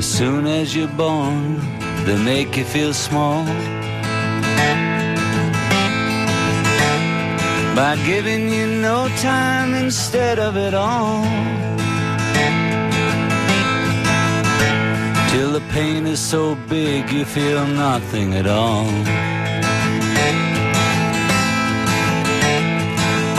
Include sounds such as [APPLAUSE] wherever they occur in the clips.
As soon as you're born, they make you feel small. By giving you no time instead of it all. Till the pain is so big you feel nothing at all.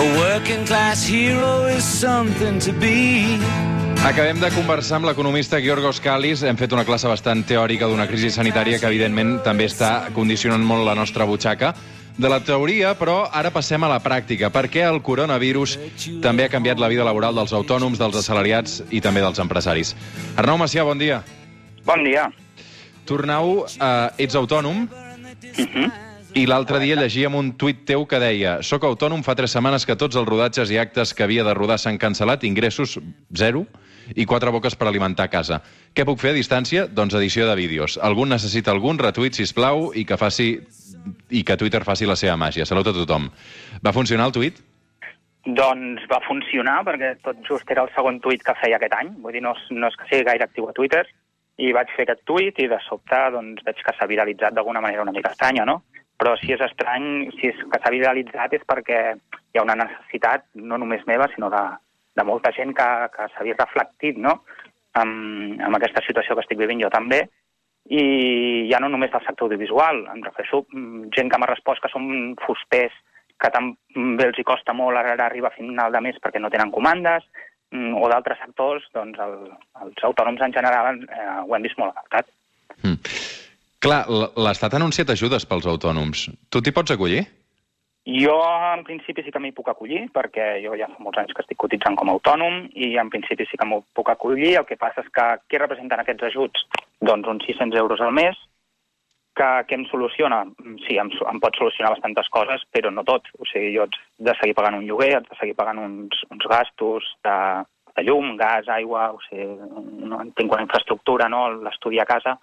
A working class hero is something to be. Acabem de conversar amb l'economista Giorgos Kalis. Hem fet una classe bastant teòrica d'una crisi sanitària que, evidentment, també està condicionant molt la nostra butxaca. De la teoria, però, ara passem a la pràctica. Per què el coronavirus també ha canviat la vida laboral dels autònoms, dels assalariats i també dels empresaris? Arnau Macià, bon dia. Bon dia. Tornau, eh, ets autònom Uh -huh. i l'altre dia llegíem un tuit teu que deia «Soc autònom, fa tres setmanes que tots els rodatges i actes que havia de rodar s'han cancel·lat, ingressos zero i quatre boques per alimentar a casa. Què puc fer a distància? Doncs edició de vídeos. Algun necessita algun, retuit, si plau i que faci i que Twitter faci la seva màgia. Salut a tothom. Va funcionar el tuit? Doncs va funcionar, perquè tot just era el segon tuit que feia aquest any. Vull dir, no, no és que sigui gaire actiu a Twitter. I vaig fer aquest tuit i de sobte doncs, veig que s'ha viralitzat d'alguna manera una mica estranya, no? Però si és estrany, si és que s'ha viralitzat és perquè hi ha una necessitat, no només meva, sinó de, de molta gent que, que s'ha vist reflectit, no?, amb, amb aquesta situació que estic vivint jo també, i ja no només del sector audiovisual, em refereixo mm, gent que m'ha respost que són fusters que també els hi costa molt ara arribar a final de mes perquè no tenen comandes, mm, o d'altres sectors, doncs el, els autònoms en general eh, ho hem vist molt afectat. Mm. Clar, l'Estat ha anunciat ajudes pels autònoms. Tu t'hi pots acollir? Jo, en principi, sí que m'hi puc acollir, perquè jo ja fa molts anys que estic cotitzant com a autònom i, en principi, sí que m'ho puc acollir. El que passa és que què representen aquests ajuts? Doncs uns 600 euros al mes, que, què em soluciona? Sí, em, em pot solucionar bastantes coses, però no tot. O sigui, jo haig de seguir pagant un lloguer, haig de seguir pagant uns, uns gastos de, de llum, gas, aigua, o sigui, no, tinc una infraestructura, no? l'estudi a casa.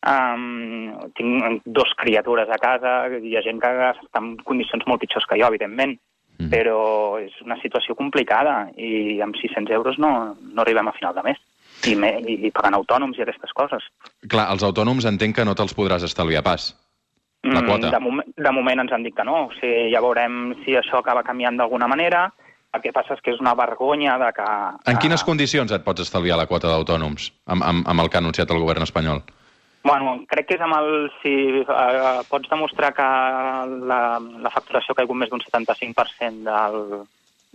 Um, tinc dos criatures a casa, hi ha gent que està en condicions molt pitjors que jo, evidentment, Mhm. però és una situació complicada i amb 600 euros no, no arribem a final de mes. I, me, i, i pagant autònoms i aquestes coses. Clar, els autònoms entenc que no te'ls podràs estalviar pas. La Mm, quota. De, moment, de moment ens han dit que no. O sigui, ja veurem si això acaba canviant d'alguna manera. El que passa és que és una vergonya de que... En quines eh, condicions et pots estalviar la quota d'autònoms amb, amb, amb el que ha anunciat el govern espanyol? Bueno, crec que és amb el... Si eh, pots demostrar que la, la facturació ha caigut més d'un 75% del,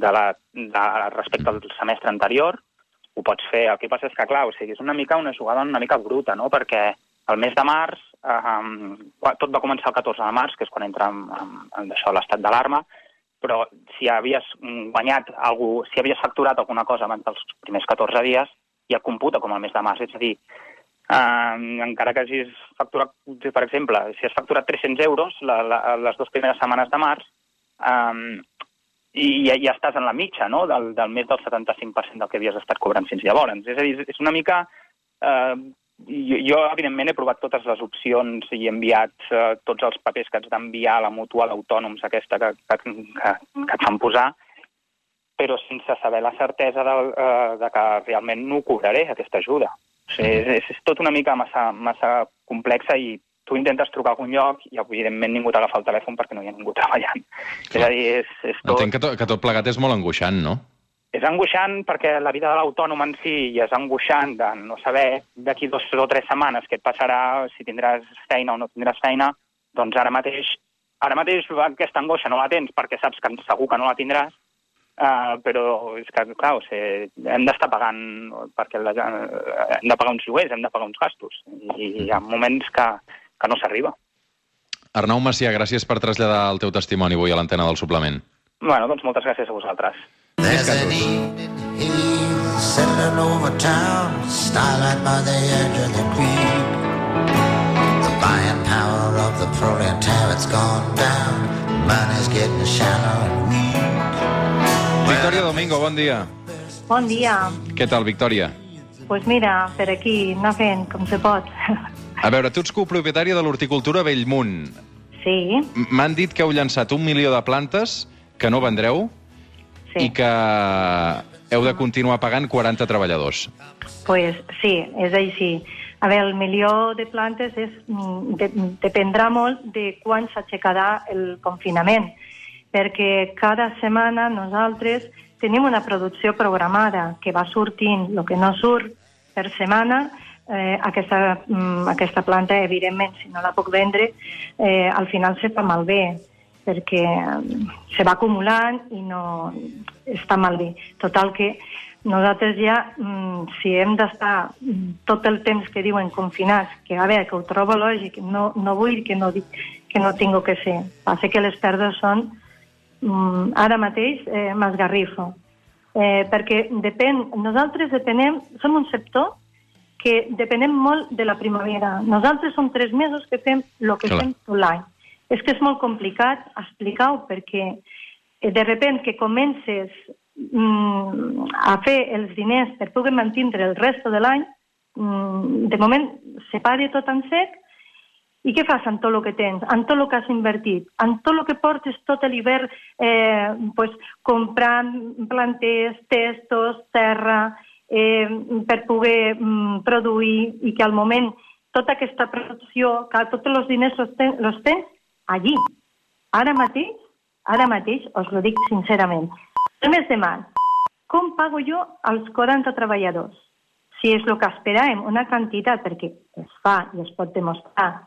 de la, de, respecte al semestre anterior, ho pots fer. El que passa és que, clar, o sigui, és una mica una jugada una mica bruta, no?, perquè el mes de març, eh, tot va començar el 14 de març, que és quan entra en, en, en això l'estat d'alarma, però si havies guanyat algú, si havies facturat alguna cosa abans dels primers 14 dies, ja computa com el mes de març. És a dir, eh, encara que hagis facturat, per exemple, si has facturat 300 euros la, la, les dues primeres setmanes de març, eh, i ja, ja estàs en la mitja no? del, del més del 75% del que havies estat cobrant fins llavors. És a dir, és una mica... Eh, jo, jo, evidentment, he provat totes les opcions i he enviat eh, tots els papers que haig d'enviar a la mutual d'autònoms aquesta que, que, que, que et fan posar, però sense saber la certesa de, eh, de que realment no cobraré, aquesta ajuda. O sigui, és, és, és tot una mica massa, massa complexa i tu intentes trucar a algun lloc i, evidentment, ningú t'agafa el telèfon perquè no hi ha ningú treballant. És a dir, és, és tot... Entenc que tot, que tot plegat és molt angoixant, no? És angoixant perquè la vida de l'autònom en si ja és angoixant de no saber d'aquí dues o tres setmanes què et passarà, si tindràs feina o no tindràs feina, doncs ara mateix, ara mateix aquesta angoixa no la tens perquè saps que segur que no la tindràs, uh, però és que, clar, o sigui, hem d'estar pagant, perquè la, uh, hem de pagar uns lloguers, hem de pagar uns gastos, i hi ha moments que, que no s'arriba. Arnau Macià, gràcies per traslladar el teu testimoni avui a l'antena del suplement. Bueno, doncs moltes gràcies a vosaltres. Buying power of the proletariat's gone down, money's getting shallow and. Victòria Domingo, bon dia. Bon dia. Què tal, Victòria? Pues mira, per aquí, anar fent com se pot. A veure, tu ets copropietària de l'horticultura Bellmunt. Sí, M'han dit que heu llançat un milió de plantes que no vendreu sí. i que heu de continuar pagant 40 treballadors. Pues sí, és així. A veure, el milió de plantes és, mm, de, dependrà molt de quan s'aixecarà el confinament, perquè cada setmana nosaltres tenim una producció programada que va sortint el que no surt per setmana, eh, aquesta, mm, aquesta planta, evidentment, si no la puc vendre, eh, al final se fa malbé, perquè mm, se va acumulant i no està malbé. Total que nosaltres ja, mm, si hem d'estar tot el temps que diuen confinats, que a veure, que ho trobo lògic, no, no vull que no, que no tingo que ser. Passa que les pèrdues són ara mateix eh, m'esgarrifo. Eh, perquè depèn, nosaltres depenem, som un sector que depenem molt de la primavera. Nosaltres som tres mesos que fem el que Clar. fem tot l'any. És que és molt complicat explicar-ho perquè eh, de repent que comences mm, a fer els diners per poder mantindre el resto de l'any, mm, de moment se pare tot en sec i què fas amb tot el que tens, amb tot el que has invertit, amb tot el que portes tot l'hivern eh, pues, comprant planters, testos, terra, eh, per poder mm, produir i que al moment tota aquesta producció, que tots els diners los, ten, los tens allí. Ara mateix, ara mateix, us ho dic sincerament, el mes de març, com pago jo als 40 treballadors? Si és el que esperàvem, una quantitat, perquè es fa i es pot demostrar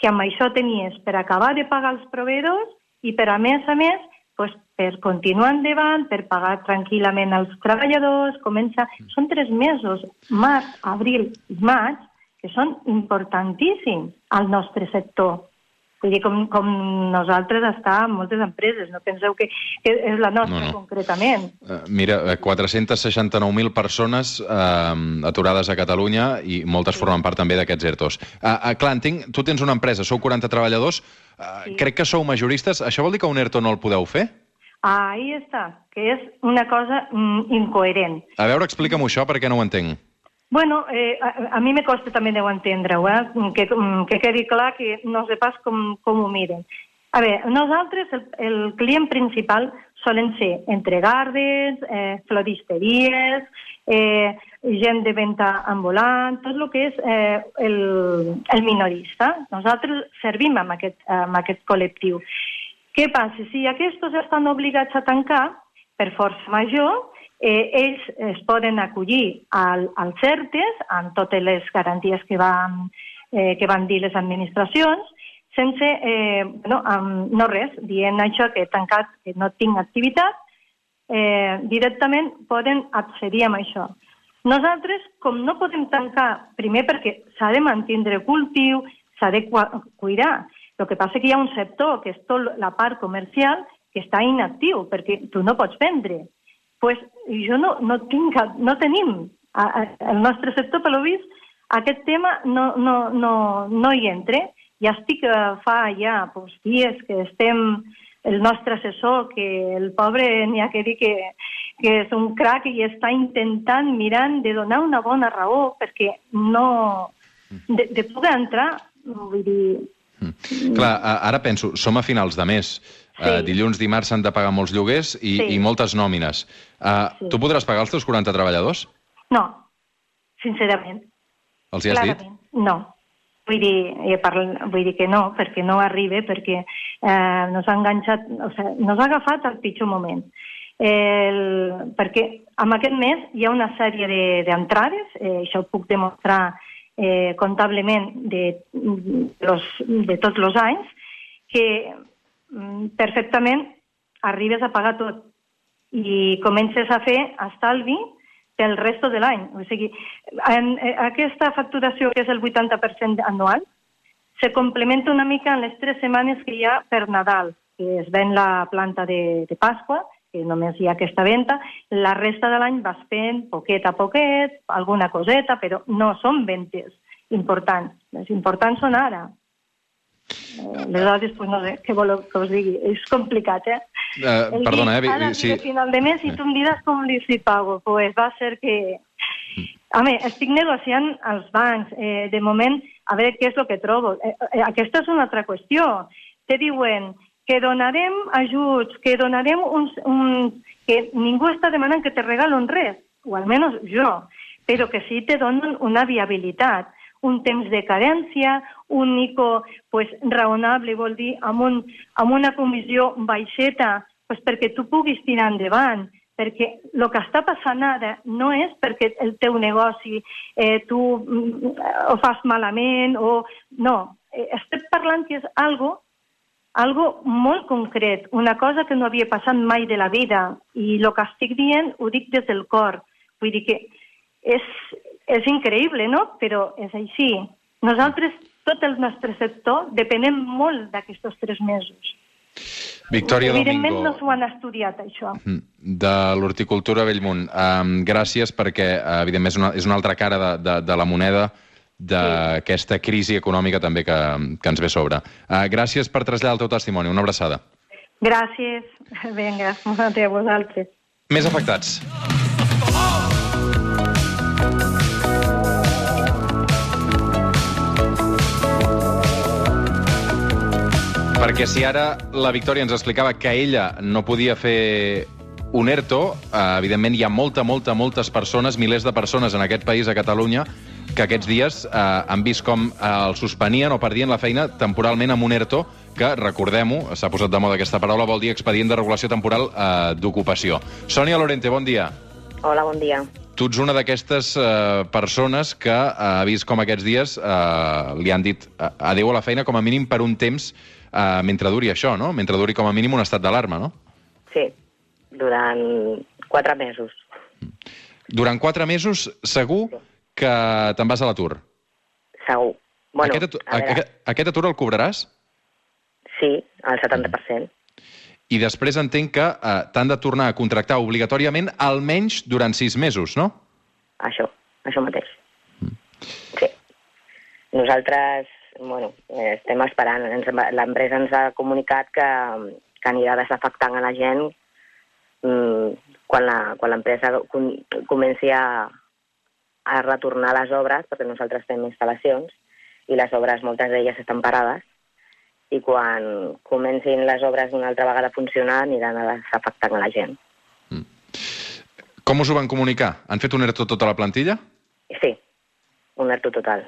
que amb això tenies per acabar de pagar els proveïdors i per a més a més pues, per continuar endavant, per pagar tranquil·lament als treballadors, comença... Són tres mesos, març, abril i maig, que són importantíssims al nostre sector. Vull dir, com, com nosaltres està en moltes empreses, no penseu que, que és la nostra No, no. concretament. Eh, Mira, eh, 469.000 persones eh, aturades a Catalunya i moltes formen part també d'aquests ERTOs. Uh, uh, clar, entenc, tu tens una empresa, sou 40 treballadors, uh, Sí. crec que sou majoristes. Això vol dir que un ERTO no el podeu fer? Ahí està, que és una cosa mm, incoherent. A veure, explica'm això perquè no ho entenc. Bueno, eh, a, a mi me costa també de entendre-ho, eh? que, que quedi clar que no sé pas com, com ho miren. A veure, nosaltres, el, el client principal solen ser entregardes, eh, floristeries, eh, gent de venda ambulant, tot el que és eh, el, el minorista. Nosaltres servim amb aquest, amb aquest col·lectiu. Què passa? Si aquests estan obligats a tancar, per força major, eh, ells es poden acollir al, als CERTES amb totes les garanties que van, eh, que van dir les administracions, sense, eh, no, amb, no res, dient això que he tancat, que no tinc activitat, eh, directament poden accedir a això. Nosaltres, com no podem tancar, primer perquè s'ha de mantindre cultiu, s'ha de cuidar. El que passa que hi ha un sector, que és tot la part comercial, que està inactiu, perquè tu no pots vendre. Pues, jo no, no, tinc, no tenim, el nostre sector, per vist, aquest tema no, no, no, no hi entra. Ja estic, eh, fa ja pues, dies que estem, el nostre assessor, que el pobre n'hi ha que dir que, que és un crac i està intentant, mirant, de donar una bona raó perquè no... De, de poder entrar, vull dir, Mm. Clar, ara penso, som a finals de mes. Uh, Sí. dilluns, dimarts s'han de pagar molts lloguers i, Sí. i moltes nòmines. Uh, Sí. Tu podràs pagar els teus 40 treballadors? no, sincerament. Els hi has dit? Clarament, no. Vull dir, he parl... vull dir que no, perquè no arriba, perquè eh, nos ha enganxat, o sigui, nos ha agafat al pitjor moment. El... Perquè en aquest mes hi ha una sèrie de- d'entrades, eh, això ho puc demostrar eh, comptablement de, los, de tots els anys, que perfectament arribes a pagar tot i comences a fer estalvi pel resto de l'any. O sigui, en, en aquesta facturació, que és el 80% anual, se complementa una mica en les tres setmanes que hi ha per Nadal, que es ven la planta de, de Pasqua, que només hi ha aquesta venda, la resta de l'any vas fent poquet a poquet, alguna coseta, però no són ventes importants. Les importants són ara. Eh, aleshores, pues no sé, què voleu que us digui? És complicat, eh? Uh, perdona, eh? Ara Sí, final de mes i tu em diràs com li si pago. Pues va ser que... Home, estic negociant als bancs. Eh, de moment, a veure què és el que trobo. Eh, eh, aquesta és una altra qüestió. Te diuen que donarem ajuts, que donarem uns... Un, que ningú està demanant que te regalen res, o almenys jo, però que sí te donen una viabilitat. Un temps de cadència, un ICO pues, raonable, vol dir amb, un, amb una comissió baixeta pues, perquè tu puguis tirar endavant perquè el que està passant ara no és perquè el teu negoci eh, tu mm, ho fas malament o... No, eh, estem parlant que és algo algo molt concret, una cosa que no havia passat mai de la vida i el que estic dient ho dic des del cor. Vull dir que és, és increïble, no? Però és així. Nosaltres, tot el nostre sector, depenem molt d'aquests tres mesos. Victòria Evidentment Domingo, no s'ho han estudiat, això. Mm, de l'horticultura Bellmunt. Um, gràcies perquè, uh, evidentment, és una, és una altra cara de, de, de la moneda d'aquesta crisi econòmica també que, que ens ve a sobre. Uh, gràcies per traslladar el teu testimoni. Una abraçada. Gràcies. [LAUGHS] Vinga, a vosaltres. Més afectats. Perquè si ara la Victòria ens explicava que ella no podia fer un ERTO, eh, evidentment hi ha molta, molta, moltes persones, milers de persones en aquest país, a Catalunya, que aquests dies eh, han vist com eh, el suspenien o perdien la feina temporalment amb un ERTO, que, recordem-ho, s'ha posat de moda aquesta paraula, vol dir expedient de regulació temporal eh, d'ocupació. Sònia Lorente, bon dia. Hola, bon dia. Tu ets una d'aquestes eh, persones que eh, ha vist com aquests dies eh, li han dit eh, adeu a la feina com a mínim per un temps eh, mentre duri això, no? Mentre duri com a mínim un estat d'alarma, no? Sí, durant quatre mesos. Durant quatre mesos segur que te'n vas a l'atur. Segur. Bueno, aquest, atur, a aquest, aquest atur el cobraràs? sí, el 70%. I després entenc que eh, t'han de tornar a contractar obligatòriament almenys durant sis mesos, no? Això, això mateix. Sí. Nosaltres, bueno, eh, estem esperant. L'empresa ens ha comunicat que, que anirà desafectant a la gent mm, quan l'empresa com, comenci a, a retornar les obres, perquè nosaltres fem instal·lacions, i les obres, moltes d'elles estan parades, i quan comencin les obres una altra vegada a funcionar aniran a desafectant a la gent. Com us ho van comunicar? Han fet un ERTO a tota la plantilla? Sí, un ERTO total.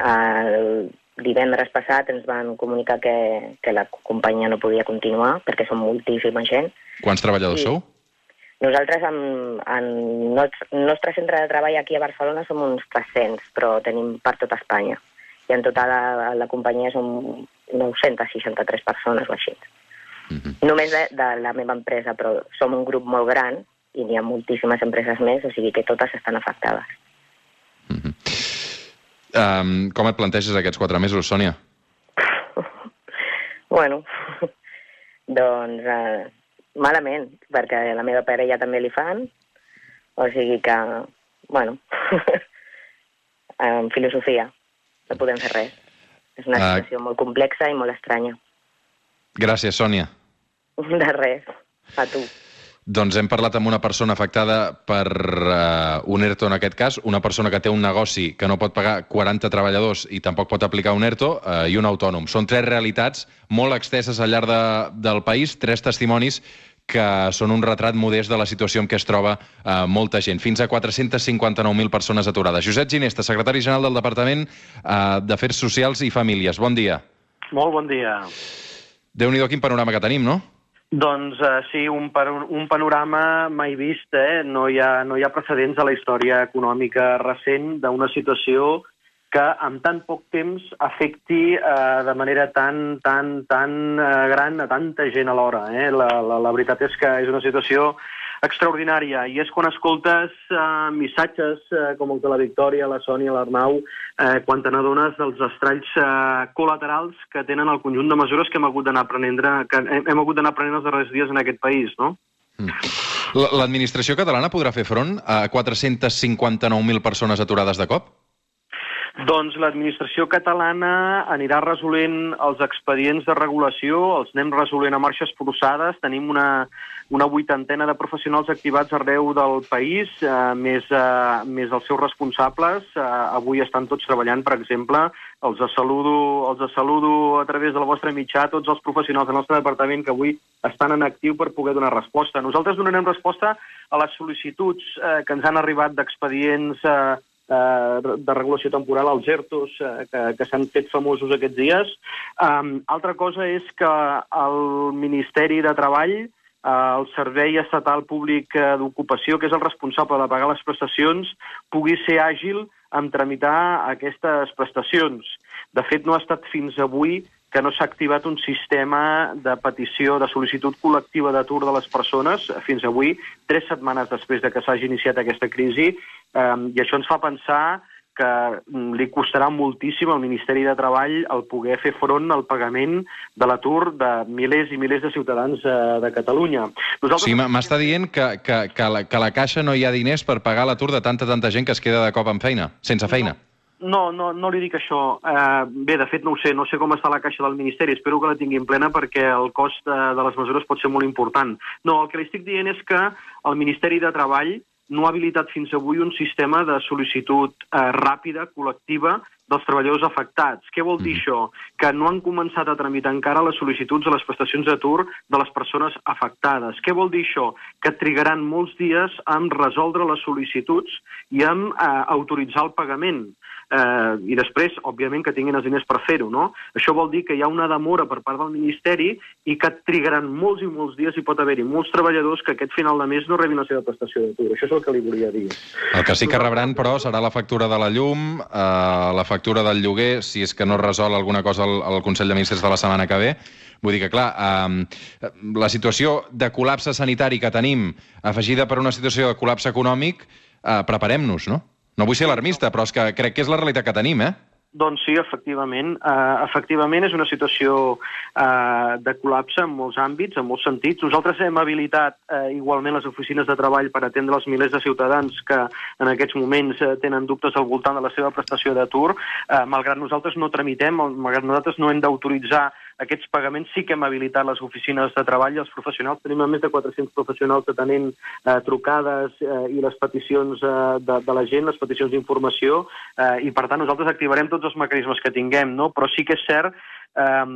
El divendres passat ens van comunicar que, que la companyia no podia continuar perquè som moltíssima gent. Quants treballadors sou? Nosaltres, en, en nostre, nostre centre de treball aquí a Barcelona som uns 300, però tenim per tot Espanya. I en total a la companyia som 963 persones o així. Mhm. Només de, de la meva empresa, però som un grup molt gran i n'hi ha moltíssimes empreses més, o sigui que totes estan afectades. Um, com et planteges aquests quatre mesos, Sònia? Bueno, doncs eh, malament, perquè a la meva parella també li fan, o sigui que, bueno, [LAUGHS] en filosofia, no podem fer res. És una Ah. situació molt complexa i molt estranya. Gràcies, Sònia. De res, a tu. Doncs hem parlat amb una persona afectada per uh, un ERTO en aquest cas, una persona que té un negoci que no pot pagar 40 treballadors i tampoc pot aplicar un ERTO, uh, i un autònom. Són tres realitats molt exteses al llarg de, del país, tres testimonis que són un retrat modest de la situació en què es troba uh, molta gent. Fins a 459.000 persones aturades. Josep Ginesta, secretari general del Departament uh, d'Afers Socials i Famílies. Bon dia. Molt bon dia. Déu-n'hi-do quin panorama que tenim, no? Doncs uh, sí, un, un panorama mai vist. Eh? No, hi ha, no hi ha precedents a la història econòmica recent d'una situació que en tan poc temps afecti uh, de manera tan, tan, tan uh, gran a tanta gent alhora. Eh? La, la, la veritat és que és una situació extraordinària i és quan escoltes uh, missatges uh, com el de la Victòria, la Sònia, l'Arnau, eh, quan te n'adones dels estralls eh, col·laterals que tenen el conjunt de mesures que hem hagut d'anar prenent, que hem, hem hagut d'anar prenent els darrers dies en aquest país, no? L- L'administració catalana podrà fer front a 459.000 persones aturades de cop? Doncs l'administració catalana anirà resolent els expedients de regulació, els anem resolent a marxes forçades, tenim una, una vuitantena de professionals activats arreu del país, eh, més, eh, més els seus responsables. Eh, avui estan tots treballant, per exemple, els saludo, els saludo a través del vostre mitjà, tots els professionals del nostre departament que avui estan en actiu per poder donar resposta. Nosaltres donarem resposta a les sol·licituds eh, que ens han arribat d'expedients eh, eh, de regulació temporal, els ERTOs, eh, que, que s'han fet famosos aquests dies. Um, altra cosa és que el Ministeri de Treball, eh, el Servei Estatal Públic eh, d'Ocupació, que és el responsable de pagar les prestacions, pugui ser àgil en tramitar aquestes prestacions. De fet, no ha estat fins avui que no s'ha activat un sistema de petició de sol·licitud col·lectiva d'atur de les persones fins avui, tres setmanes després de que s'hagi iniciat aquesta crisi, eh, i això ens fa pensar que mm, li costarà moltíssim al Ministeri de Treball el poder fer front al pagament de l'atur de milers i milers de ciutadans eh, de Catalunya. Sigui, m- m'està dient que, que, que, la, que la Caixa no hi ha diners per pagar l'atur de tanta, tanta gent que es queda de cop amb feina, sense feina. No, no, no li dic això. Uh, bé, de fet, no ho sé. No sé com està la caixa del Ministeri. Espero que la tinguin plena perquè el cost uh, de les mesures pot ser molt important. No, el que li estic dient és que el Ministeri de Treball no ha habilitat fins avui un sistema de sol·licitud eh, ràpida, col·lectiva, dels treballadors afectats. Què vol dir això? Que no han començat a tramitar encara les sol·licituds a les prestacions d'atur de les persones afectades. Què vol dir això? Que trigaran molts dies en resoldre les sol·licituds i en eh, autoritzar el pagament. Eh, I després, òbviament, que tinguin els diners per fer-ho, no? Això vol dir que hi ha una demora per part del Ministeri i que trigaran molts i molts dies i pot haver-hi molts treballadors que aquest final de mes no rebin la seva prestació d'atur. Això és el que li volia dir. El que sí que rebran, però, serà la factura de la llum, eh, la factura del lloguer, si és que no es resol alguna cosa al, al Consell de Ministres de la setmana que ve. Vull dir que, clar, eh, la situació de col·lapse sanitari que tenim, afegida per una situació de col·lapse econòmic, eh, preparem-nos, no? No vull ser alarmista, però és que crec que és la realitat que tenim, eh? Doncs sí, efectivament. Uh, efectivament és una situació uh, de col·lapse en molts àmbits, en molts sentits. Nosaltres hem habilitat uh, igualment les oficines de treball per atendre els milers de ciutadans que en aquests moments uh, tenen dubtes al voltant de la seva prestació d'atur. Uh, malgrat nosaltres no tramitem, malgrat nosaltres no hem d'autoritzar aquests pagaments sí que hem habilitat les oficines de treball i els professionals. Tenim més de 400 professionals atenent eh, trucades eh, i les peticions eh, de, de la gent, les peticions d'informació, eh, i per tant nosaltres activarem tots els mecanismes que tinguem, no? però sí que és cert eh,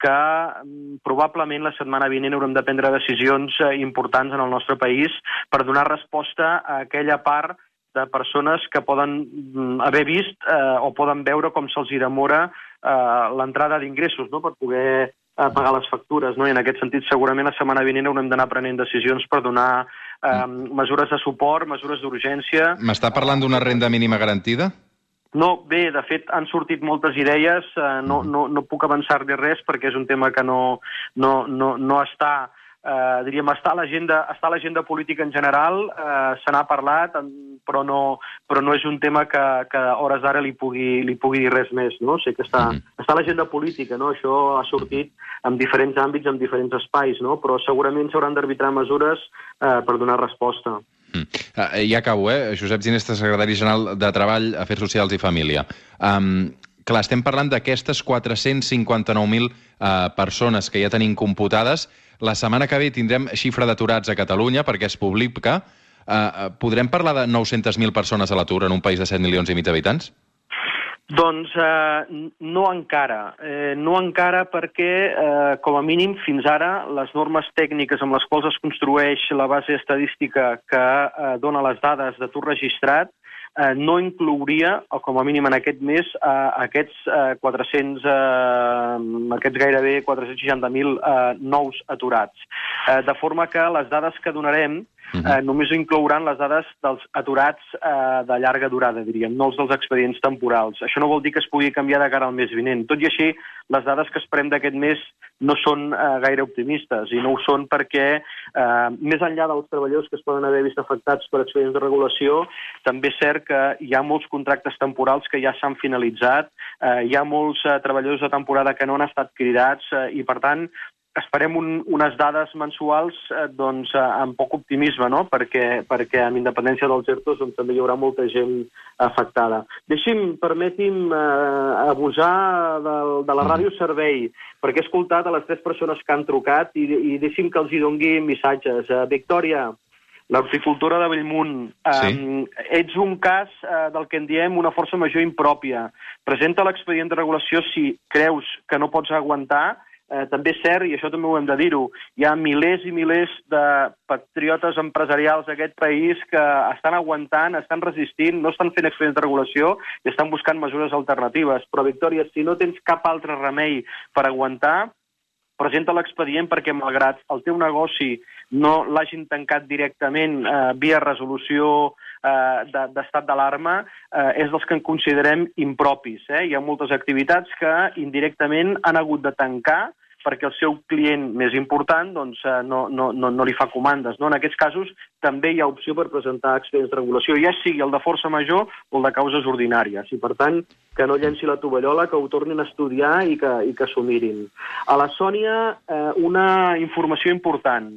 que mm, probablement la setmana vinent haurem de prendre decisions eh, importants en el nostre país per donar resposta a aquella part de persones que poden mm, haver vist eh, o poden veure com se'ls demora eh, l'entrada d'ingressos no? per poder eh, pagar les factures. No? I en aquest sentit, segurament la setmana vinent haurem d'anar prenent decisions per donar eh, mesures de suport, mesures d'urgència. M'està parlant d'una renda mínima garantida? No, bé, de fet, han sortit moltes idees, eh, no, no, no puc avançar-li res perquè és un tema que no, no, no, no està eh, diríem, està a l'agenda està a l'agenda política en general, eh, se n'ha parlat, en- però no, però no és un tema que, que a hores d'ara li, pugui, li pugui dir res més. No? O sigui que està, Mhm. està a l'agenda política, no? això ha sortit en diferents àmbits, en diferents espais, no? però segurament s'hauran d'arbitrar mesures eh, per donar resposta. Mm. Uh, ja acabo, eh? Josep Ginesta, secretari general de Treball, Afers Socials i Família. Um, clar, estem parlant d'aquestes 459.000 uh, persones que ja tenim computades. La setmana que ve tindrem xifra d'aturats a Catalunya perquè es publica. Uh, podrem parlar de 900.000 persones a l'atur en un país de 7 milions i mig d'habitants? Doncs eh, no encara. Eh, no encara perquè, eh, com a mínim, fins ara, les normes tècniques amb les quals es construeix la base estadística que eh, dona les dades d'atur registrat eh, no inclouria, o com a mínim en aquest mes, eh, aquests eh, 400, eh, aquests gairebé 460.000 eh, nous aturats. Eh, de forma que les dades que donarem eh, només inclouran les dades dels aturats eh, de llarga durada, diríem, no els dels expedients temporals. Això no vol dir que es pugui canviar de cara al mes vinent. Tot i així, les dades que esperem d'aquest mes no són eh, gaire optimistes, i no ho són perquè, eh, més enllà dels treballadors que es poden haver vist afectats per expedients de regulació, també és cert que hi ha molts contractes temporals que ja s'han finalitzat, eh, hi ha molts eh, treballadors de temporada que no han estat cridats, eh, i per tant, esperem un, unes dades mensuals eh, doncs, eh, amb poc optimisme, no? perquè, perquè amb independència dels ERTOs doncs, també hi haurà molta gent afectada. Deixi'm, permeti'm eh, abusar de, de la ràdio servei, perquè he escoltat a les tres persones que han trucat i, i deixi'm que els hi dongui missatges. Eh, Victòria, l'horticultora de Bellmunt, Sí. ets un cas eh, del que en diem una força major impròpia. Presenta l'expedient de regulació si creus que no pots aguantar eh, també és cert, i això també ho hem de dir-ho, hi ha milers i milers de patriotes empresarials d'aquest país que estan aguantant, estan resistint, no estan fent expedients de regulació i estan buscant mesures alternatives. Però, Victòria, si no tens cap altre remei per aguantar, presenta l'expedient perquè, malgrat el teu negoci no l'hagin tancat directament eh, via resolució eh, de- d'estat d'alarma, eh, és dels que en considerem impropis. Eh? Hi ha moltes activitats que indirectament han hagut de tancar perquè el seu client més important doncs, eh, no, no, no, no li fa comandes. No? En aquests casos també hi ha opció per presentar expedients de regulació, ja sigui el de força major o el de causes ordinàries. I, per tant, que no llenci la tovallola, que ho tornin a estudiar i que, i que s'ho mirin. A la Sònia, eh, una informació important.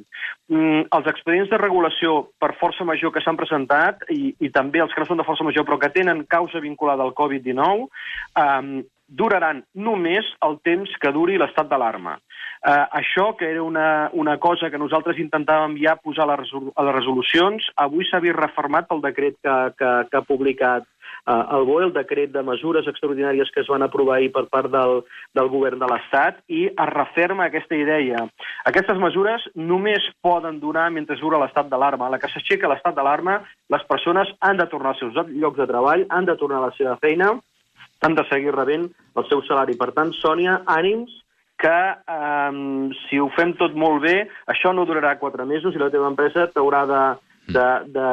Mm, els expedients de regulació per força major que s'han presentat, i, i també els que no són de força major però que tenen causa vinculada al Covid-19, eh, duraran només el temps que duri l'estat d'alarma. Eh, això, que era una, una cosa que nosaltres intentàvem ja posar a les, resolu- a les resolucions, avui s'ha vist reformat pel decret que, que, que ha publicat eh, el BOE, el decret de mesures extraordinàries que es van aprovar ahir per part del, del govern de l'Estat, i es referma aquesta idea. Aquestes mesures només poden durar mentre dura l'estat d'alarma. La que s'aixeca l'estat d'alarma, les persones han de tornar als seus llocs de treball, han de tornar a la seva feina, han de seguir rebent el seu salari. Per tant, Sònia, ànims, que eh, si ho fem tot molt bé, això no durarà quatre mesos i la teva empresa t'haurà de, de, de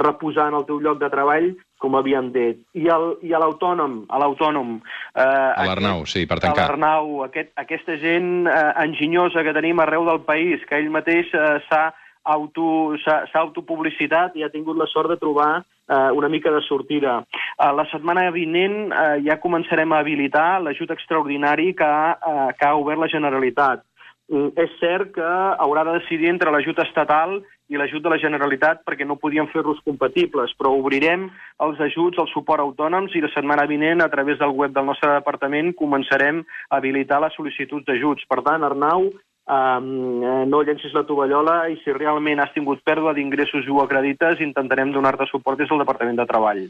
reposar en el teu lloc de treball com havíem dit. I, el, i a l'autònom, a l'autònom... Eh, A l'Arnau, sí, per tancar. A l'Arnau, aquest, aquesta gent eh, enginyosa que tenim arreu del país, que ell mateix eh, s'ha auto, s'ha autopublicitat i ha tingut la sort de trobar eh, una mica de sortida. Eh, la setmana vinent eh, ja començarem a habilitar l'ajut extraordinari que, eh, que ha obert la Generalitat. Mm, És cert que haurà de decidir entre l'ajut estatal i l'ajut de la Generalitat perquè no podien fer-los compatibles, però obrirem els ajuts al suport autònoms i la setmana vinent, a través del web del nostre departament, començarem a habilitar les sol·licituds d'ajuts. Per tant, Arnau, Um, no llencis la tovallola i si realment has tingut pèrdua d'ingressos i ho acredites, intentarem donar-te suport des del Departament de Treball.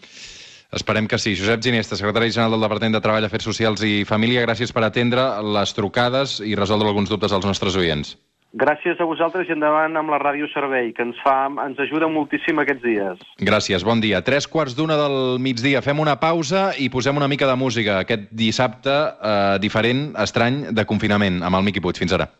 Esperem que sí. Josep Ginesta, secretari general del Departament de Treball, Afers Socials i Família, gràcies per atendre les trucades i resoldre alguns dubtes als nostres oients. Gràcies a vosaltres i endavant amb la Ràdio Servei, que ens, fa, ens ajuda moltíssim aquests dies. Gràcies, bon dia. Tres quarts d'una del migdia. Fem una pausa i posem una mica de música. Aquest dissabte eh, diferent, estrany, de confinament, amb el Miqui Puig. Fins ara.